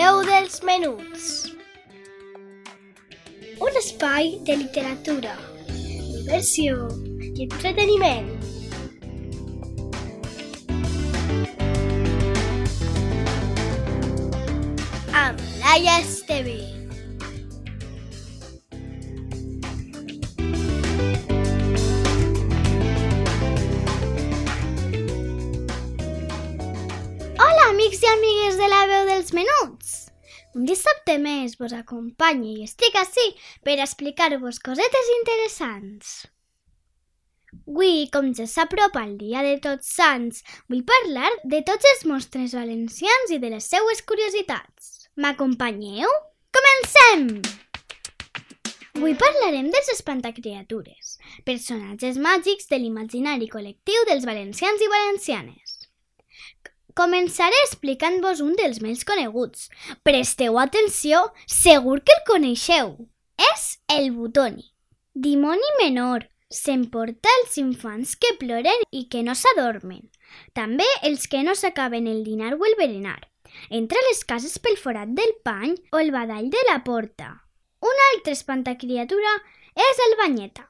veu dels menuts. Un espai de literatura, diversió i entreteniment. Amb Laia Esteve. Amics i amigues de la veu dels menuts! Un dissabte més vos acompanyo i estic així per explicar-vos cosetes interessants. Avui, com ja s'apropa el dia de tots sants, vull parlar de tots els mostres valencians i de les seues curiositats. M'acompanyeu? Comencem! Avui parlarem dels espantacriatures, personatges màgics de l'imaginari col·lectiu dels valencians i valencianes. Començaré explicant-vos un dels més coneguts. Presteu atenció, segur que el coneixeu. És el Butoni. Dimoni menor. S'emporta els infants que ploren i que no s'adormen. També els que no s'acaben el dinar o el berenar. Entra a les cases pel forat del pany o el badall de la porta. Una altra espantacriatura és el banyeta.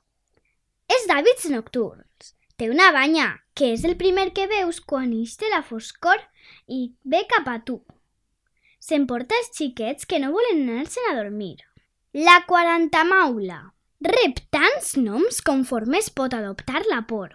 És d'hàbits nocturns. Té una banya, que és el primer que veus quan ix de la foscor i ve cap a tu. S'emporta els xiquets que no volen anar-se'n a dormir. La quarantamaula. Rep tants noms conforme es pot adoptar la por.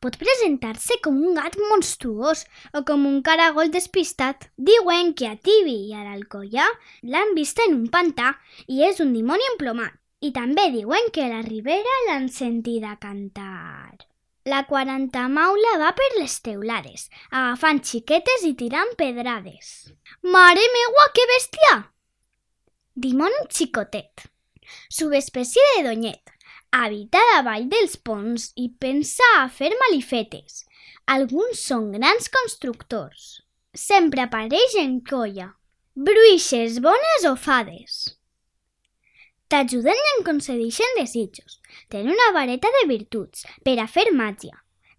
Pot presentar-se com un gat monstruós o com un caragol despistat. Diuen que a Tibi i a l'Alcoià l'han vista en un pantà i és un dimoni emplomat. I també diuen que a la Ribera l'han sentida cantar. La quarantamaula va per les teulades, agafant xiquetes i tirant pedrades. Mare meua, que bèstia! Dimoni xicotet. Subespècie de donyet. Habita davall dels ponts i pensa a fer malifetes. Alguns són grans constructors. Sempre apareix en colla. Bruixes bones o fades. T'ajuden i en concedeixen desitjos. Tenen una vareta de virtuts per a fer màgia.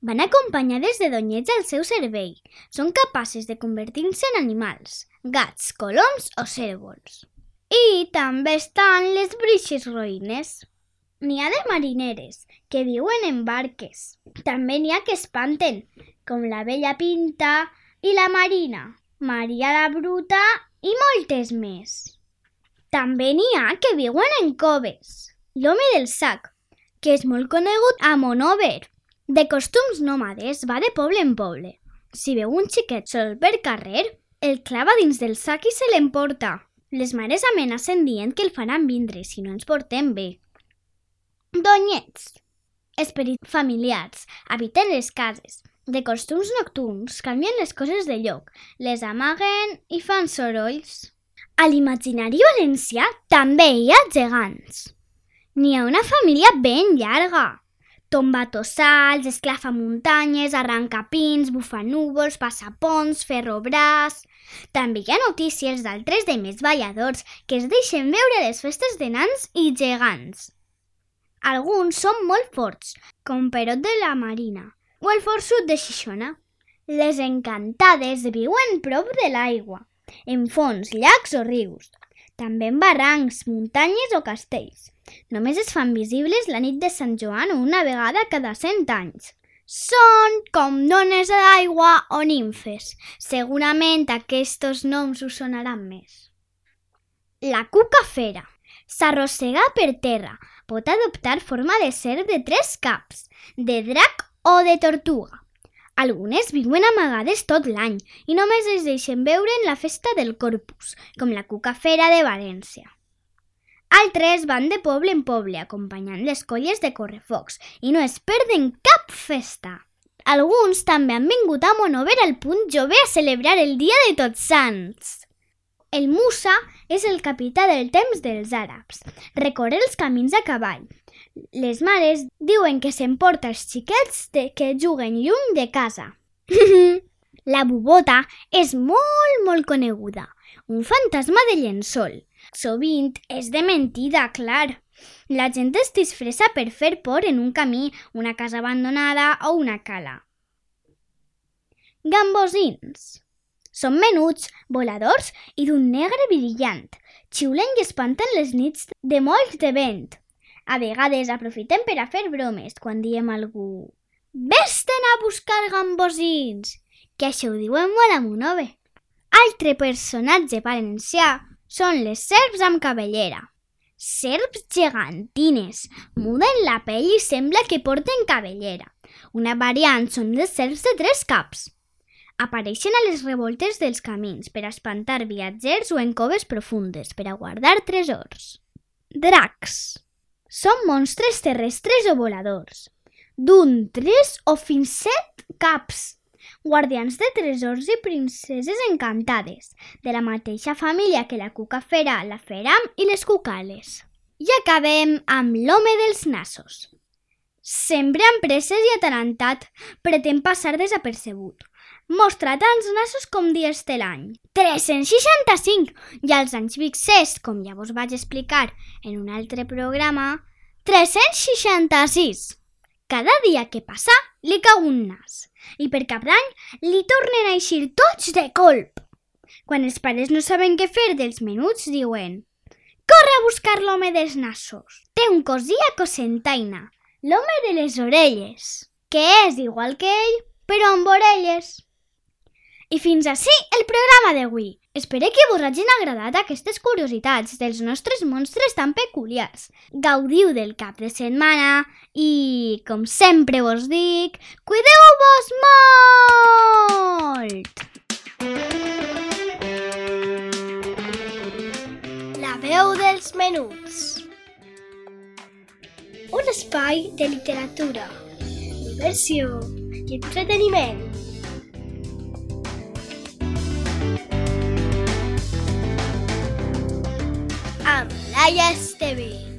Van acompanyades de donyets al seu servei. Són capaces de convertir-se en animals, gats, coloms o cèrvols. I també estan les bruixes roïnes. N'hi ha de marineres, que viuen en barques. També n'hi ha que espanten, com la vella Pinta i la Marina, Maria la Bruta i moltes més. També n'hi ha que viuen en coves. L'home del sac, que és molt conegut a Monover. De costums nòmades, va de poble en poble. Si veu un xiquet sol per carrer, el clava dins del sac i se l'emporta. Les mares amenacen dient que el faran vindre si no ens portem bé. Donyets. Esperits familiars. Habiten les cases. De costums nocturns, canvien les coses de lloc, les amaguen i fan sorolls. A l'imaginari valencià també hi ha gegants. N'hi ha una família ben llarga. Tombatossals, esclafamuntanyes, arrancapins, bufanúvols, passapons, ferrobràs... També hi ha notícies d'altres de més balladors que es deixen veure les festes de nans i gegants. Alguns són molt forts, com Perot de la Marina o el forçut de Xixona. Les encantades viuen prop de l'aigua, en fons, llacs o rius, també en barrancs, muntanyes o castells. Només es fan visibles la nit de Sant Joan o una vegada cada cent anys. Són com dones de l'aigua o nimfes. Segurament aquests noms us sonaran més. La cuca fera. S'arrossega per terra. Pot adoptar forma de ser de tres caps, de drac o de tortuga. Algunes viuen amagades tot l'any i només es deixen veure en la festa del Corpus, com la cuca fera de València. Altres van de poble en poble acompanyant les colles de correfocs i no es perden cap festa. Alguns també han vingut a Monover al punt jove a celebrar el dia de Tots Sants. El Musa és el capità del temps dels àrabs. Recorre els camins a cavall. Les mares diuen que s'emporta els xiquets de que juguen lluny de casa. La bubota és molt, molt coneguda. Un fantasma de llençol. Sovint és de mentida, clar. La gent es disfressa per fer por en un camí, una casa abandonada o una cala. Gambosins. Són menuts, voladors i d'un negre brillant. Xiulen i espanten les nits de molts de vent. A vegades aprofitem per a fer bromes quan diem a algú «Vés-te'n a buscar gambosins!» que això ho diuen molt amunove. Altre personatge valencià són les serps amb cabellera. Serps gegantines, muden la pell i sembla que porten cabellera. Una variant són les serps de tres caps. Apareixen a les revoltes dels camins per espantar viatgers o en coves profundes per a guardar tresors. Dracs. Són monstres terrestres o voladors, d'un tres o fins set caps, guardians de tresors i princeses encantades, de la mateixa família que la cucafera, la feram i les cucales. I acabem amb l'home dels nassos. Sempre amb presses i atarantat, pretén passar desapercebut. Mostra tants nassos com dies de l'any. 365! I als anys vixers, com ja vos vaig explicar en un altre programa, 366! Cada dia que passa li cau un nas i per cap d'any li tornen a eixir tots de colp. Quan els pares no saben què fer dels menuts, diuen «Corre a buscar l'home dels nassos! Té un cosí a cosentaina, l'home de les orelles, que és igual que ell, però amb orelles». I fins així el programa d'avui. Espero que vos hagin agradat aquestes curiositats dels nostres monstres tan peculiars. Gaudiu del cap de setmana i, com sempre vos dic, cuideu-vos molt! La veu dels menuts Un espai de literatura, diversió i entreteniment. amb Laia Esteve.